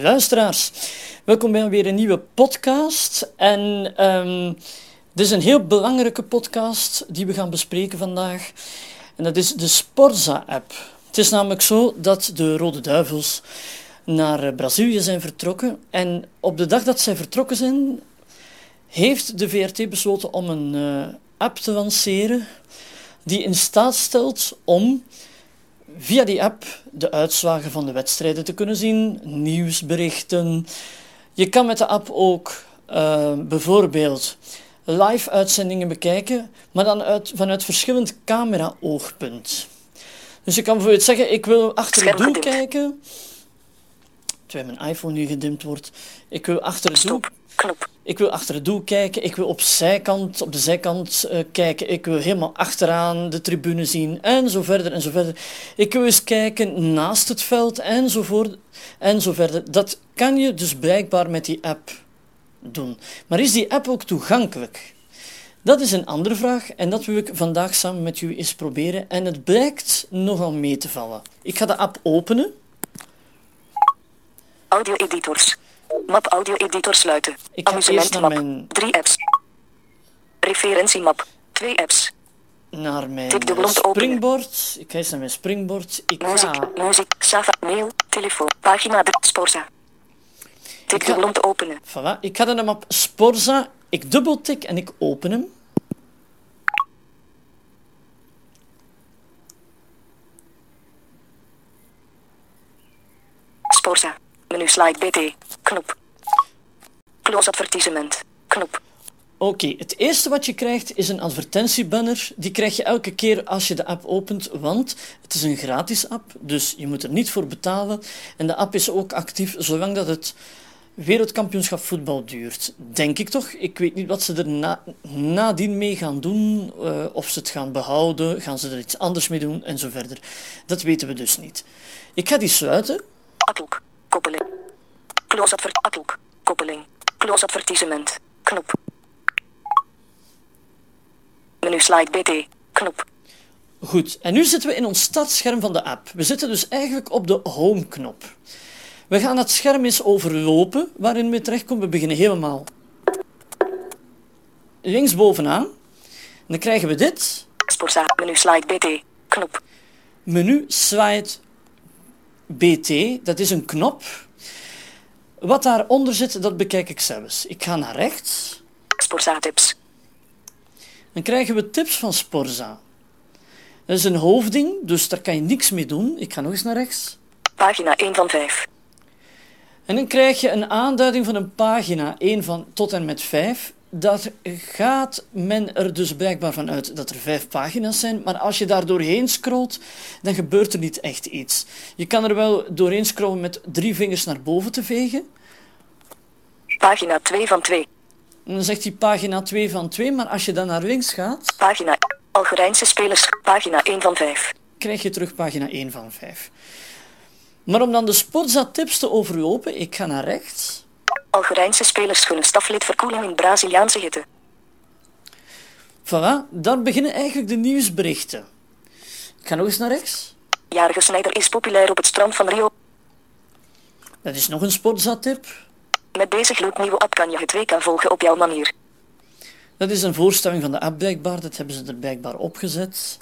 luisteraars. Welkom bij weer een nieuwe podcast. En ehm, dit is een heel belangrijke podcast die we gaan bespreken vandaag. En dat is de Sporza-app. Het is namelijk zo dat de Rode Duivels naar Brazilië zijn vertrokken. En op de dag dat zij vertrokken zijn, heeft de VRT besloten om een uh, app te lanceren die in staat stelt om via die app de uitslagen van de wedstrijden te kunnen zien, nieuwsberichten. Je kan met de app ook uh, bijvoorbeeld live uitzendingen bekijken, maar dan uit, vanuit verschillend camera-oogpunt. Dus je kan bijvoorbeeld zeggen, ik wil achter het doel kijken, terwijl mijn iPhone nu gedimd wordt. Ik wil achter het doel knop. Ik wil achter het doel kijken, ik wil op, zijkant, op de zijkant uh, kijken, ik wil helemaal achteraan de tribune zien en zo verder en zo verder. Ik wil eens kijken naast het veld enzovoort en zo verder. Dat kan je dus blijkbaar met die app doen. Maar is die app ook toegankelijk? Dat is een andere vraag en dat wil ik vandaag samen met u eens proberen. En het blijkt nogal mee te vallen. Ik ga de app openen. Audio editors. Map audio editor sluiten. Ik eerst naar mijn... Drie apps. Referentiemap. Twee apps. Naar mijn springboard. Ik ga eens naar mijn springboard. Ik muziek, ga... muziek, Sava, mail, telefoon, pagina, de Sporza. Tik de bron te openen. Voilà. Ik ga dan de map Sporza. Ik dubbeltik en ik open hem. Sporza. Menu slide BT. Knop. Close advertisement. Knop. Oké, het eerste wat je krijgt is een advertentiebanner. Die krijg je elke keer als je de app opent, want het is een gratis app, dus je moet er niet voor betalen. En de app is ook actief zolang dat het wereldkampioenschap voetbal duurt. Denk ik toch? Ik weet niet wat ze er na, nadien mee gaan doen, uh, of ze het gaan behouden, gaan ze er iets anders mee doen en zo verder. Dat weten we dus niet. Ik ga die sluiten. Outlook. Koppeling. Close advert. Koppeling. Close advertisement. Knop. Menu slide BT. Knop. Goed, en nu zitten we in ons startscherm van de app. We zitten dus eigenlijk op de home-knop. We gaan het scherm eens overlopen waarin we terechtkomen. We beginnen helemaal linksbovenaan. En dan krijgen we dit. Sporza, menu slide BT, knop. Menu slide BT, dat is een knop. Wat daaronder zit, dat bekijk ik zelfs. Ik ga naar rechts. Sporza tips. Dan krijgen we tips van Sporza. Dat is een hoofdding, dus daar kan je niks mee doen. Ik ga nog eens naar rechts. Pagina 1 van 5. En dan krijg je een aanduiding van een pagina 1 van tot en met 5. Dat gaat men er dus blijkbaar van uit dat er vijf pagina's zijn, maar als je daar doorheen scrolt, dan gebeurt er niet echt iets. Je kan er wel doorheen scrollen met drie vingers naar boven te vegen. Pagina 2 van 2. En dan zegt hij pagina 2 van 2, maar als je dan naar links gaat... Pagina Algerijnse spelers, pagina 1 van 5. Krijg je terug pagina 1 van 5. Maar om dan de Sportza-tips te overlopen, ik ga naar rechts. Algerijnse spelers gunnen staflid verkoeling in Braziliaanse hitte. Voilà, daar beginnen eigenlijk de nieuwsberichten. Ik ga nog eens naar rechts. Jarige Snijder is populair op het strand van Rio. Dat is nog een Sportza-tip. Met deze gloednieuwe app kan je het WK volgen op jouw manier. Dat is een voorstelling van de app blijkbaar, dat hebben ze er blijkbaar opgezet.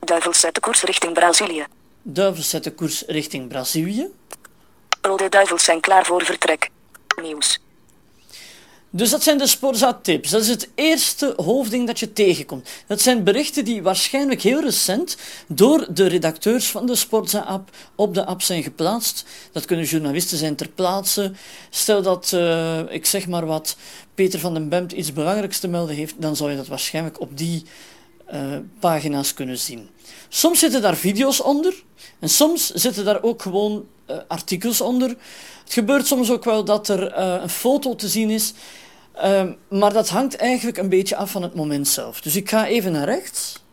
Duivels zet de koers richting Brazilië. Duivels zet de koers richting Brazilië. Rode duivels zijn klaar voor vertrek. Nieuws. Dus dat zijn de Sporza-tips. Dat is het eerste hoofdding dat je tegenkomt. Dat zijn berichten die waarschijnlijk heel recent door de redacteurs van de Sporza-app op de app zijn geplaatst. Dat kunnen journalisten zijn ter plaatse. Stel dat, uh, ik zeg maar wat, Peter van den Bemt iets belangrijks te melden heeft, dan zou je dat waarschijnlijk op die uh, pagina's kunnen zien. Soms zitten daar video's onder en soms zitten daar ook gewoon uh, artikels onder. Het gebeurt soms ook wel dat er uh, een foto te zien is, maar dat hangt eigenlijk een beetje af van het moment zelf. Dus ik ga even naar rechts.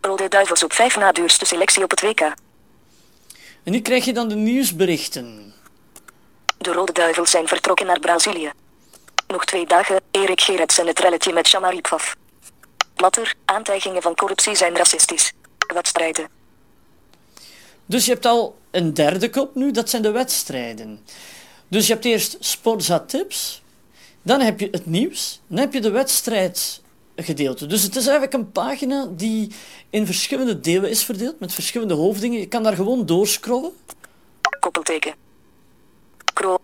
Rode Duivels op 5 na duurste selectie op het WK. En nu krijg je dan de nieuwsberichten. De Rode Duivels zijn vertrokken naar Brazilië. Nog twee dagen, Erik Gerets en het relletje met Shamaripov. Matter, aantijgingen van corruptie zijn racistisch. Wedstrijden. Dus je hebt al een derde kop nu, dat zijn de wedstrijden. Dus je hebt eerst Sportza Tips, dan heb je het nieuws, dan heb je de wedstrijdgedeelte. Dus het is eigenlijk een pagina die in verschillende delen is verdeeld, met verschillende hoofdingen. Je kan daar gewoon doorscrollen. Koppelteken. Cro.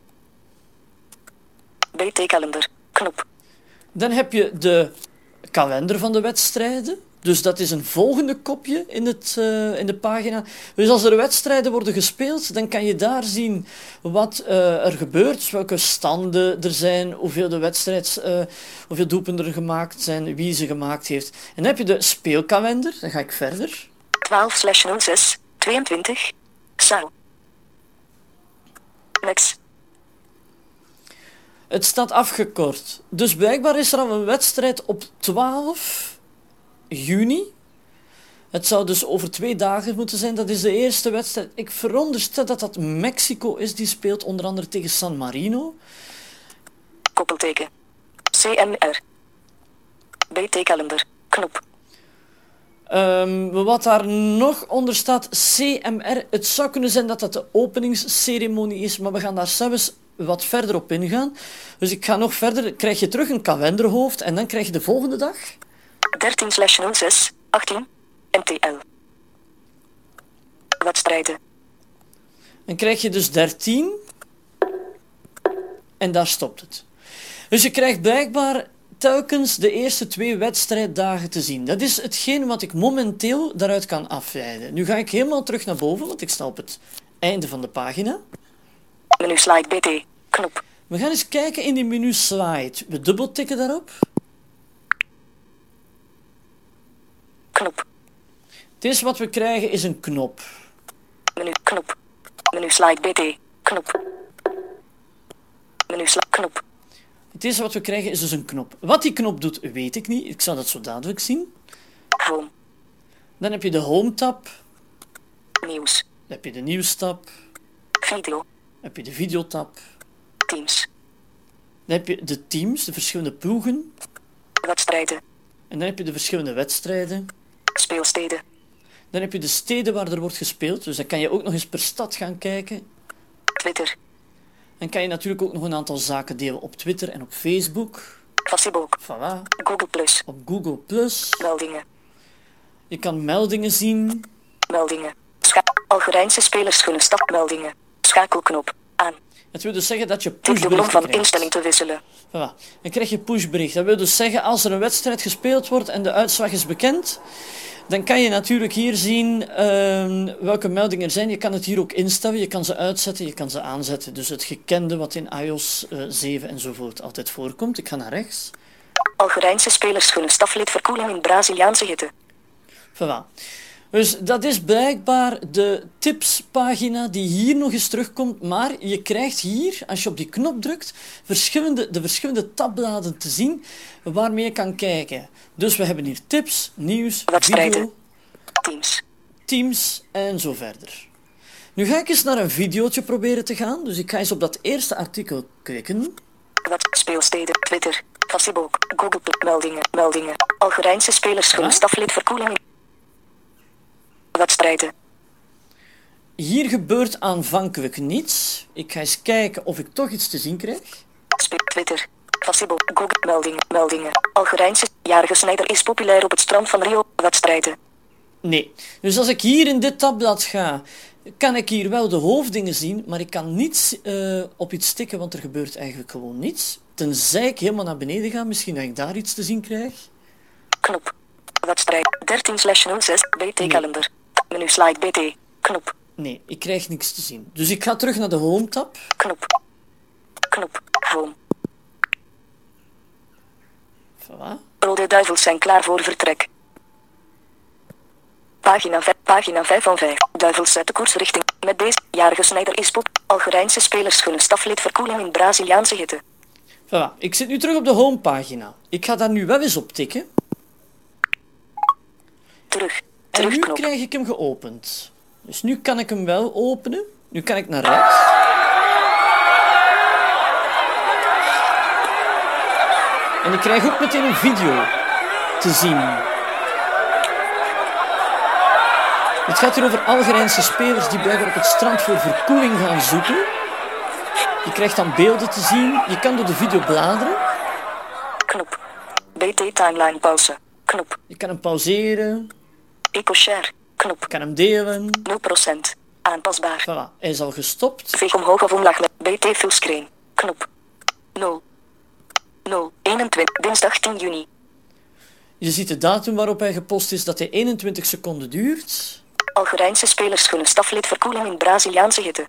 BT-kalender. Knop. Dan heb je de kalender van de wedstrijden. Dus dat is een volgende kopje in, het, eh, in de pagina. Dus als er wedstrijden worden gespeeld, dan kan je daar zien wat eh, er gebeurt, welke standen er zijn, hoeveel, de wedstrijd, uh, hoeveel doelpunten er gemaakt zijn, wie ze gemaakt heeft. En dan heb je de speelkalender, dan ga ik verder. 12 slash 06 22. Sao. Next. Het staat afgekort. Dus blijkbaar is er al een wedstrijd op 12 juni. Het zou dus over twee dagen moeten zijn. Dat is de eerste wedstrijd. Ik veronderstel dat dat Mexico is die speelt, onder andere tegen San Marino. Koppelteken. CMR. BT-kalender. Knop. Um, wat daar nog onder staat, CMR. Het zou kunnen zijn dat dat de openingsceremonie is, maar we gaan daar zelfs wat verder op ingaan. Dus ik ga nog verder. Krijg je terug een kalenderhoofd en dan krijg je de volgende dag. 13 slash 06 18 MTL. Wedstrijden. Dan krijg je dus 13 en daar stopt het. Dus je krijgt blijkbaar telkens de eerste twee wedstrijddagen te zien. Dat is hetgeen wat ik momenteel daaruit kan afleiden. Nu ga ik helemaal terug naar boven, want ik sta op het einde van de pagina. Menu slide BT. Knop. We gaan eens kijken in die menu slide. We dubbeltikken daarop. Knop. Het eerste wat we krijgen is een knop. Menu knop. Menu slide BT. Knop. Menu slide knop. Het eerste wat we krijgen is dus een knop. Wat die knop doet, weet ik niet. Ik zal dat zo dadelijk zien. Home. Dan heb je de Home tab. Nieuws. Dan heb je de Nieuws tab. Video. Dan heb je de Video tab. Teams. Dan heb je de teams, de verschillende ploegen. Wedstrijden. En dan heb je de verschillende wedstrijden. Speelsteden. Dan heb je de steden waar er wordt gespeeld. Dus dan kan je ook nog eens per stad gaan kijken. Twitter. Dan kan je natuurlijk ook nog een aantal zaken delen op Twitter en op Facebook. Facebook. Voilà. Google Plus. Op Google Plus. Meldingen. Je kan meldingen zien. Meldingen. Algerijnse spelers gunnen stapmeldingen. Schakelknop. Aan. Dat wil dus zeggen dat je pushberichten van krijgt. instelling te wisselen. Voilà. Dan krijg je pushbericht. Dat wil dus zeggen, als er een wedstrijd gespeeld wordt en de uitslag is bekend, dan kan je natuurlijk hier zien ehm, welke meldingen er zijn. Je kan het hier ook instellen, je kan ze uitzetten, je kan ze aanzetten. Dus het gekende wat in iOS eh, 7 enzovoort altijd voorkomt. Ik ga naar rechts. Algerijnse spelers gunnen staflid verkoeling in Braziliaanse hitte. Voilà. Dus dat is blijkbaar de tipspagina die hier nog eens terugkomt. Maar je krijgt hier, als je op die knop drukt, verschillende, de verschillende tabbladen te zien waarmee je kan kijken. Dus we hebben hier tips, nieuws, video, Teams. teams en zo verder. Nu ga ik eens naar een videootje proberen te gaan. Dus ik ga eens op dat eerste artikel klikken. Wat speelsteden. Twitter. Facebook. Google. Meldingen. Meldingen. Algerijnse spelers Ja. staflid verkoeling Hier gebeurt aanvankelijk niets. Ik ga eens kijken of ik toch iets te zien krijg. Twitter. Facebook. Google. Meldingen. Meldingen. Algerijnse jarige snijder is populair op het strand van Rio. Wedstrijden. Nee. Dus als ik hier in dit tabblad ga, kan ik hier wel de hoofddingen zien, maar ik kan niet eh, op iets tikken, want er gebeurt eigenlijk gewoon niets. Tenzij ik helemaal naar beneden ga, misschien dat ik daar iets te zien krijg. Knop. Wedstrijd. 13 slash 06. BT kalender. Menu slide BT. Knop. Nee, ik krijg niks te zien. Dus ik ga terug naar de Home tab. Knop. Knop. Home. Voilà. Rode duivels zijn klaar voor vertrek. Pagina 5, pagina 5 van 5. Duivels zet de koers richting. Met deze jarige snijder is pop. Algerijnse spelers gunnen staflid verkoeling in Braziliaanse hitte. Voilà. Ik zit nu terug op de homepagina. Ik ga daar nu wel eens op tikken. Terug. En nu krijg ik hem geopend. Dus nu kan ik hem wel openen. Nu kan ik naar rechts. En ik krijg ook meteen een video te zien. Het gaat hier over Algerijnse spelers die blijkbaar op het strand voor verkoeling gaan zoeken. Je krijgt dan beelden te zien. Je kan door de video bladeren. Knop. BT timeline pauze. Knop. Je kan hem pauzeren. Eco-share. Knop. Kan hem delen. 0%. Aanpasbaar. Voilà, hij is al gestopt. Veeg omhoog of omlaag met BT fullscreen. Knop. 0. 0. 21. Dinsdag 10 juni. Je ziet de datum waarop hij gepost is dat hij 21 seconden duurt. Algerijnse spelers gunnen staflid verkoeling in Braziliaanse hitte.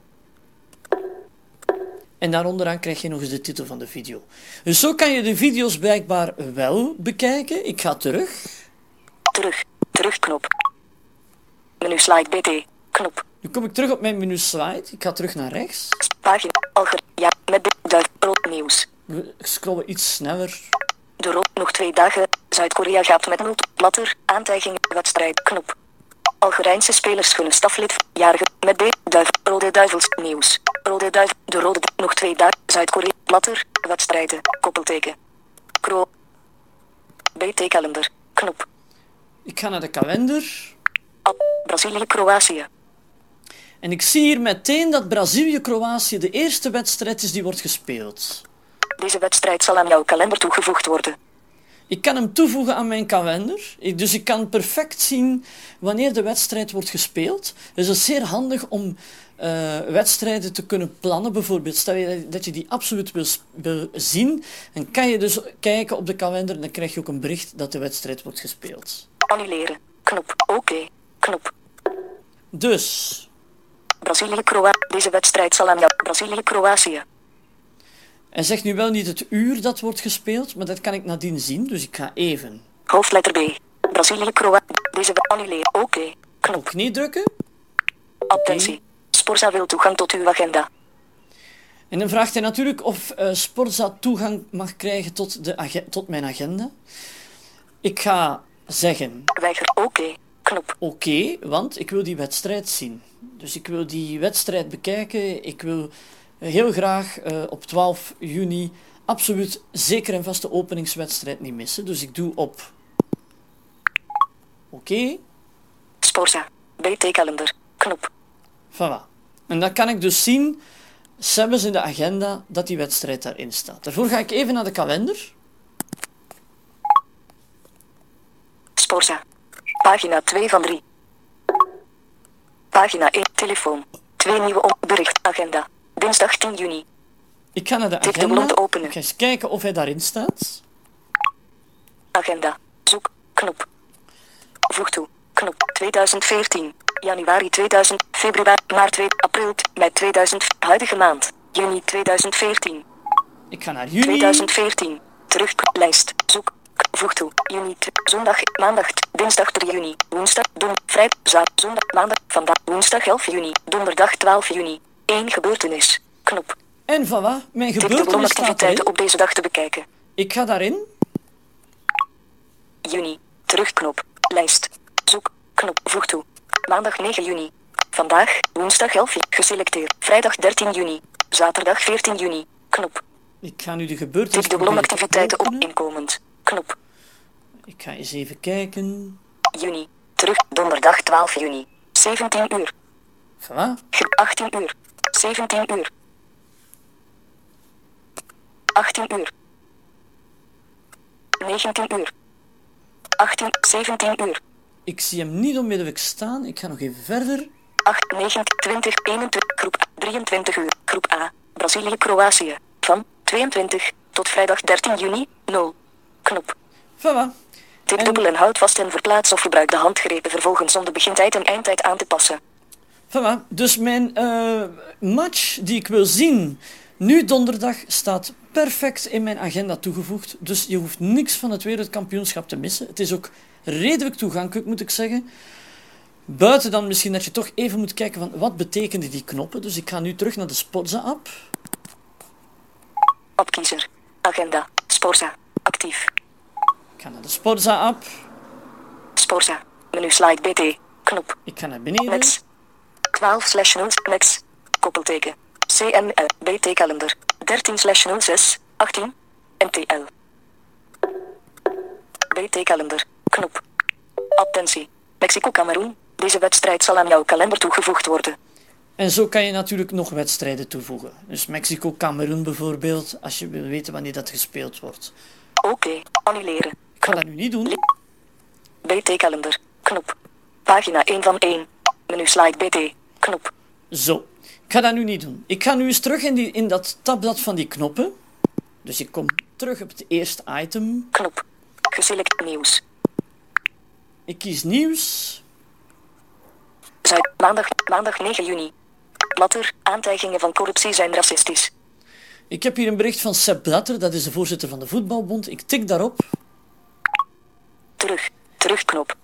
En daaronderaan krijg je nog eens de titel van de video. Dus zo kan je de video's blijkbaar wel bekijken. Ik ga terug. Terug. Terugknop. Menu slide BT. Knop. Nu kom ik terug op mijn menu slide. Ik ga terug naar rechts. Pagina. Alger. Ja. Met de duif. Rood nieuws. We scrollen iets sneller. De rood. Nog twee dagen. Zuid-Korea gaat met nul. Blatter. Aantijgingen. Wedstrijd. Knop. Algerijnse spelers gunnen staflid. Jarige. Met B. Duif. Rode duivels. Nieuws. Rode duif. De rode. Nog twee dagen. Zuid-Korea. Blatter. Wedstrijden. Koppelteken. Kro. BT kalender. Knop. Ik ga naar de kalender. Brazilië. Kroatië. En ik zie hier meteen dat Brazilië-Kroatië de eerste wedstrijd is die wordt gespeeld. Deze wedstrijd zal aan jouw kalender toegevoegd worden. Ik kan hem toevoegen aan mijn kalender. Dus ik kan perfect zien wanneer de wedstrijd wordt gespeeld. Dus het is zeer handig om eh, wedstrijden te kunnen plannen. Bijvoorbeeld, stel je dat je die absoluut wil, wil zien, dan kan je dus kijken op de kalender en dan krijg je ook een bericht dat de wedstrijd wordt gespeeld. Annuleren. Knop. Oké. Knop. Dus, Brazilië. Kroatië. Deze wedstrijd zal aan jou. Brazilië. Kroatië. hij zegt nu wel niet het uur dat wordt gespeeld, maar dat kan ik nadien zien. Dus ik ga even Hoofdletter B. Brazilië. Kroatië. Deze annuleren. Oké. Knop. op knie drukken. Attentie. Sporza wil toegang tot uw agenda. En dan vraagt hij natuurlijk of eh Sporza toegang mag krijgen tot, de tot mijn agenda. Ik ga zeggen Weiger. Oké. Knop. oké, want ik wil die wedstrijd zien. Dus ik wil die wedstrijd bekijken. Ik wil heel graag eh, op 12 juni absoluut zeker en vast de openingswedstrijd niet missen. Dus ik doe op oké. Sporza. BT kalender. Knop. Voilà. En dan kan ik dus zien, zelfs in de agenda, dat die wedstrijd daarin staat. Daarvoor ga ik even naar de kalender. Pagina 2 van 3. Pagina 1. Telefoon. Twee nieuwe bericht. Agenda. Dinsdag 10 juni. Ik ga naar de agenda. openen. Ik ga eens kijken of hij daarin staat. Agenda. Zoek. Knop. Voeg toe. Knop. 2014. Januari 2000. Februari. Maart 2. April. Mei 2000. Huidige maand. Juni 2014. Ik ga naar juni. 2014. Terug. Lijst. Zoek. Voeg toe. Juni. Zondag. Maandag. Dinsdag 3 juni. Woensdag. Don. Vrijdag. Zaterdag. Zondag. Maandag. Vandaag. Woensdag 11 juni. Donderdag 12 juni. 1 gebeurtenis. Knop. En voilà, mijn de gebeurtenis staat blomactiviteiten erin. op deze dag te bekijken. Ik ga daarin. Juni. Terugknop. Lijst. Zoek. Knop. Voeg toe. Maandag 9 juni. Vandaag. Woensdag 11 juni. Geselecteerd. Vrijdag 13 juni. Zaterdag 14 juni. Knop. Ik ga nu de gebeurtenis Tip de blomactiviteiten op inkomend. Knop. Ik ga eens even kijken. Juni. Terug. Donderdag 12 juni. 17 uur. Voilà. Ge- 18 uur. 17 uur. 18 uur. 19 uur. 18, 17 uur. Ik zie hem niet onmiddellijk staan. Ik ga nog even verder. 8, 9, 20, 21, groep A, 23 uur. Groep A, Brazilië, Kroatië. Van 22 tot vrijdag 13 juni, 0. Knop. Voilà. Tip dubbel en houd vast en verplaats of gebruik de handgrepen vervolgens om de begintijd en eindtijd aan te passen. Voilà. Dus mijn eh, match die ik wil zien, nu donderdag, staat perfect in mijn agenda toegevoegd. Dus je hoeft niks van het wereldkampioenschap te missen. Het is ook redelijk toegankelijk, moet ik zeggen. Buiten dan misschien dat je toch even moet kijken van wat betekenen die knoppen. Dus ik ga nu terug naar de Spotza-app. Opkiezer. Agenda. Sporza. Actief. Ik ga naar de Spotza-app. Sporza. Menu slide BT. Knop. Ik ga naar beneden. Next. 12 slash 0. Next. Koppelteken. CML. BT kalender. 13 slash 06. 18. MTL. BT kalender. Knop. Attentie. Mexico-Cameroen. Deze wedstrijd zal aan jouw kalender toegevoegd worden. En zo kan je natuurlijk nog wedstrijden toevoegen. Dus Mexico-Cameroen bijvoorbeeld, als je wil weten wanneer dat gespeeld wordt. Oké. Annuleren. Ik ga dat nu niet doen. BT-kalender. Knop. Pagina 1 van 1. Menu slide BT. Knop. Zo. Ik ga dat nu niet doen. Ik ga nu eens terug in, die, in dat tabblad van die knoppen. Dus ik kom terug op het eerste item. Knop. Geselect nieuws. Ik kies nieuws. Zuid. Maandag. Maandag 9 juni. Blatter. Aantijgingen van corruptie zijn racistisch. Ik heb hier een bericht van Sepp Blatter, dat is de voorzitter van de voetbalbond. Ik tik daarop. Terug. Terugknop.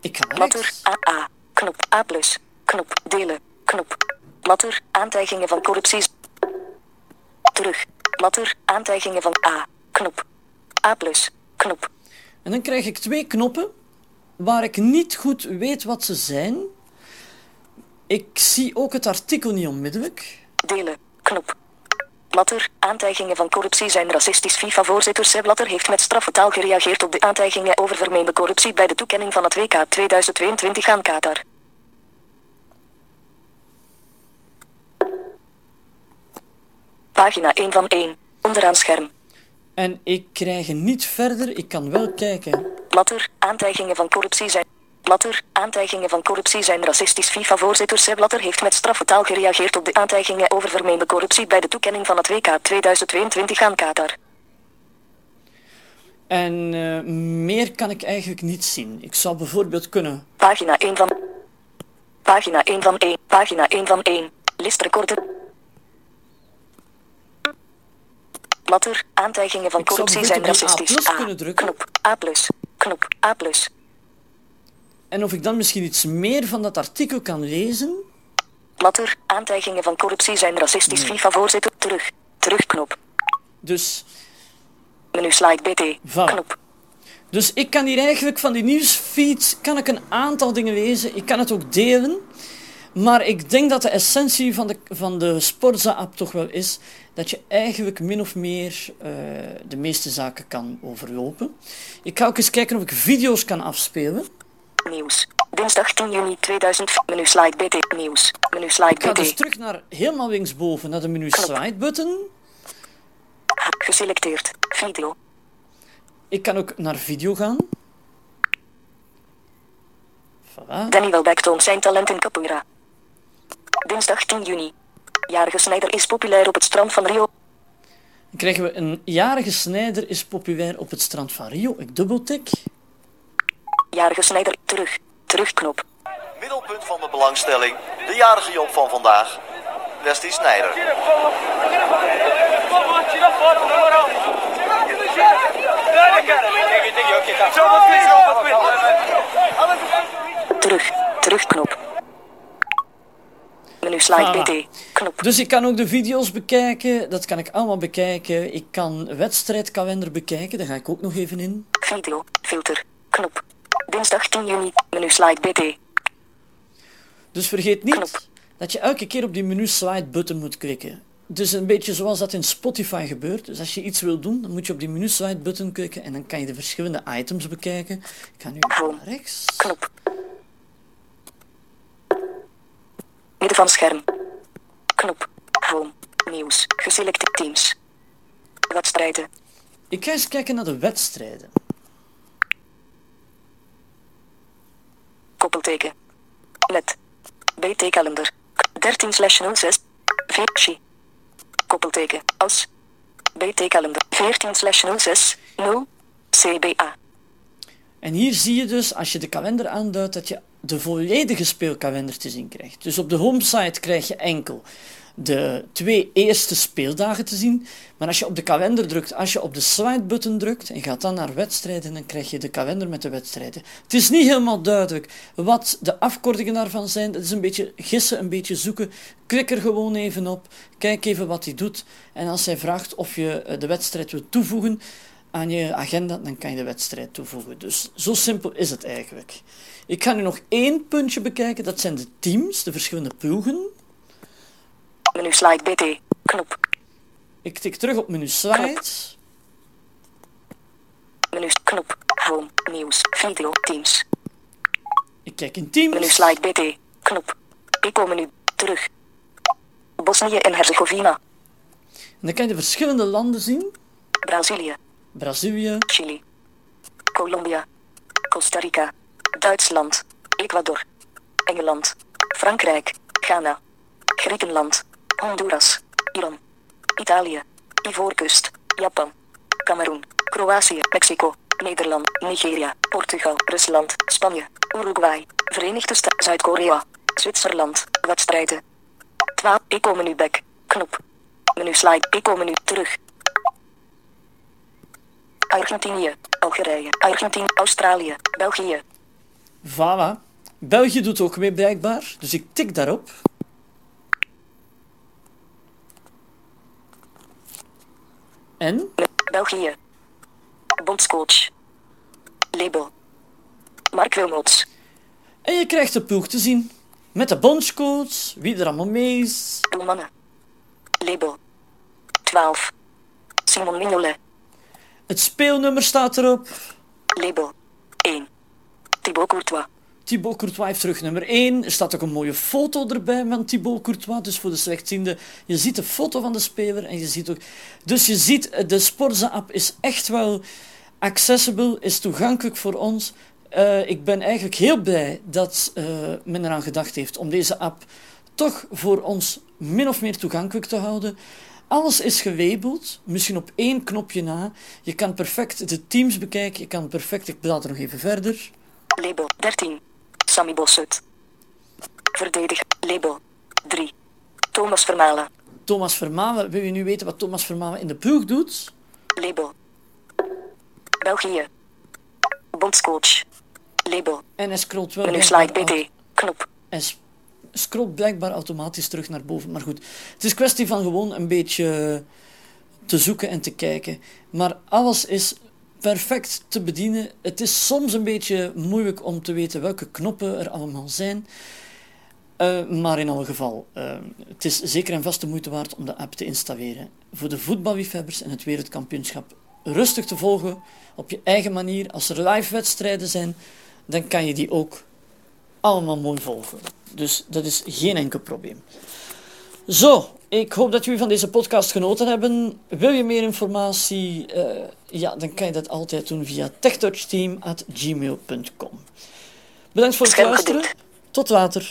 Ik ga naar Blatter. AA. Knop. A+. Knop. Delen. Knop. Blatter. Aantijgingen van corruptie. Terug. Blatter. Aantijgingen van A. Knop. A+. Knop. En dan krijg ik twee knoppen waar ik niet goed weet wat ze zijn. Ik zie ook het artikel niet onmiddellijk. Delen. Knop. Blatter. Aantijgingen van corruptie zijn racistisch. FIFA-voorzitter Blatter heeft met straffe taal gereageerd op de aantijgingen over vermeende corruptie bij de toekenning van het WK 2022 aan Qatar. Pagina 1 van 1. Onderaan scherm. En ik krijg er niet verder. Ik kan wel kijken. Blatter. Aantijgingen van corruptie zijn... Blatter. Aantijgingen van corruptie zijn racistisch. FIFA-voorzitter Sepp Blatter heeft met straffe taal gereageerd op de aantijgingen over vermeende corruptie bij de toekenning van het WK 2022 aan Qatar. En eh, meer kan ik eigenlijk niet zien. Ik zou bijvoorbeeld kunnen. Pagina 1 van... Pagina 1 van 1. Pagina 1 van 1. Listrecorder. Blatter. Aantijgingen van corruptie zijn racistisch. A+ kunnen drukken. Knop. A+. Knop. A+. En of ik dan misschien iets meer van dat artikel kan lezen. Blatter. Aantijgingen van corruptie zijn racistisch. FIFA-voorzitter. Terug. Terugknop. Dus, Menu slide BT. Voilà. Knop. dus ik kan hier eigenlijk van die nieuwsfeed kan ik een aantal dingen lezen. Ik kan het ook delen. Maar ik denk dat de essentie van de, van de Sporza-app toch wel is dat je eigenlijk min of meer eh, de meeste zaken kan overlopen. Ik ga ook eens kijken of ik video's kan afspelen. Nieuws. Dinsdag 10 juni 2000. Menu slide BT. Nieuws. Menu slide Ik ga dus BT. terug naar helemaal linksboven naar de menu slide button. Geselecteerd. Video. Ik kan ook naar video gaan. Voilà. Danny Welbeck toont zijn talent in capoeira. Dinsdag 10 juni. Jarige Snijder is populair op het strand van Rio. Dan krijgen we een jarige snijder is populair op het strand van Rio. Ik dubbeltik. Jarige Snijder. Terug. Terugknop. Middelpunt van de belangstelling, de jarige Job van vandaag, Wesley Snijder. Terug. Terugknop. Menu slide. BT. Knop. Dus ik kan ook de video's bekijken. Dat kan ik allemaal bekijken. Ik kan wedstrijdkalender bekijken. Daar ga ik ook nog even in. Video. Filter. Knop. Dinsdag 10 juni. Menu slide BT. Dus vergeet niet Knop. dat je elke keer op die menu slide button moet klikken. Dus een beetje zoals dat in Spotify gebeurt. Dus als je iets wil doen, dan moet je op die menu slide button klikken en dan kan je de verschillende items bekijken. Ik ga nu naar rechts. Knop. Midden van scherm. Knop. Home. Nieuws. Geselecteerd teams. Wedstrijden. Ik ga eens kijken naar de wedstrijden. Koppelteken. Net. BT-kalender. 13 slash 06. VC. Koppelteken. Als. BT-kalender. 14 slash 06. 0. CBA. En hier zie je dus, als je de kalender aanduidt, dat je de volledige speelkalender te zien krijgt. Dus op de homesite krijg je enkel de twee eerste speeldagen te zien. Maar als je op de kalender drukt, als je op de slide-button drukt en gaat dan naar wedstrijden, dan krijg je de kalender met de wedstrijden. Het is niet helemaal duidelijk wat de afkortingen daarvan zijn. Dat is een beetje gissen, een beetje zoeken. Klik er gewoon even op, kijk even wat hij doet. En als hij vraagt of je eh, de wedstrijd wilt toevoegen, aan je agenda, dan kan je de wedstrijd toevoegen. Dus zo simpel is het eigenlijk. Ik ga nu nog één puntje bekijken, dat zijn de teams, de verschillende ploegen. Menu slide BT. Knop. Ik tik terug op menu slide. Menu knop. Home. Nieuws. Video. Teams. Ik kijk in Menu teams. slide BT. Knop. Eco menu. Terug. Bosnië en Herzegovina. En dan kan je de verschillende landen zien. Brazilië. Brazilië, Chili. Colombia. Costa Rica. Duitsland. Ecuador. Engeland. Frankrijk. Ghana. Griekenland. Honduras. Iran. Italië. Ivoorkust. Japan. Cameroen. Kroatië. Mexico. Nederland. Nigeria. Portugal. Rusland. Spanje. Uruguay. Verenigde Staten. Zuid-Korea. Zwitserland. Wedstrijden. 12. Eco-menu back. Knop. Menu slide. Eco-menu terug. Argentinië. Algerije. Argentinië. Australië. België. Voilà. België doet ook mee blijkbaar, dus ik tik daarop. En? België. Bondscoach. Label. Mark Wilmots. En je krijgt de ploeg te zien. Met de bondscoach, wie er allemaal mee is. Doelmannen. Label. 12. Simon Mignolet. Het speelnummer staat erop. Label. 1. Thibaut Courtois. Thibaut Courtois heeft terug nummer 1. Er staat ook een mooie foto erbij van Thibaut Courtois. Dus voor de slechtziende, je ziet de foto van de speler en je ziet ook... Dus je ziet, de Sporza-app is echt wel accessible, is toegankelijk voor ons. Eh, ik ben eigenlijk heel blij dat eh, men eraan gedacht heeft om deze app toch voor ons min of meer toegankelijk te houden. Alles is gewebeld, misschien op één knopje na. Je kan perfect de teams bekijken, je kan perfect, ik blader nog even verder. Label. 13. Sammy Bossut. Verdedig. Label. 3. Thomas Vermalen. Thomas Vermaelen, wil je nu weten wat Thomas Vermaelen in de ploeg doet? Label. België. Bondscoach. Label. En hij scrolt wel... Menu slide BT. Knop. S- scrolt blijkbaar automatisch terug naar boven. Maar goed, het is kwestie van gewoon een beetje te zoeken en te kijken. Maar alles is perfect te bedienen. Het is soms een beetje moeilijk om te weten welke knoppen er allemaal zijn. Eh, maar in alle geval, eh, het is zeker en vast de moeite waard om de app te installeren. Voor de voetballiefhebbers en het wereldkampioenschap rustig te volgen op je eigen manier. Als er live wedstrijden zijn, dan kan je die ook allemaal mooi volgen. Dus dat is geen enkel probleem. Zo, ik hoop dat jullie van deze podcast genoten hebben. Wil je meer informatie? Eh, ja, dan kan je dat altijd doen via techtouchteam.gmail.com. Bedankt voor het luisteren. Tot later.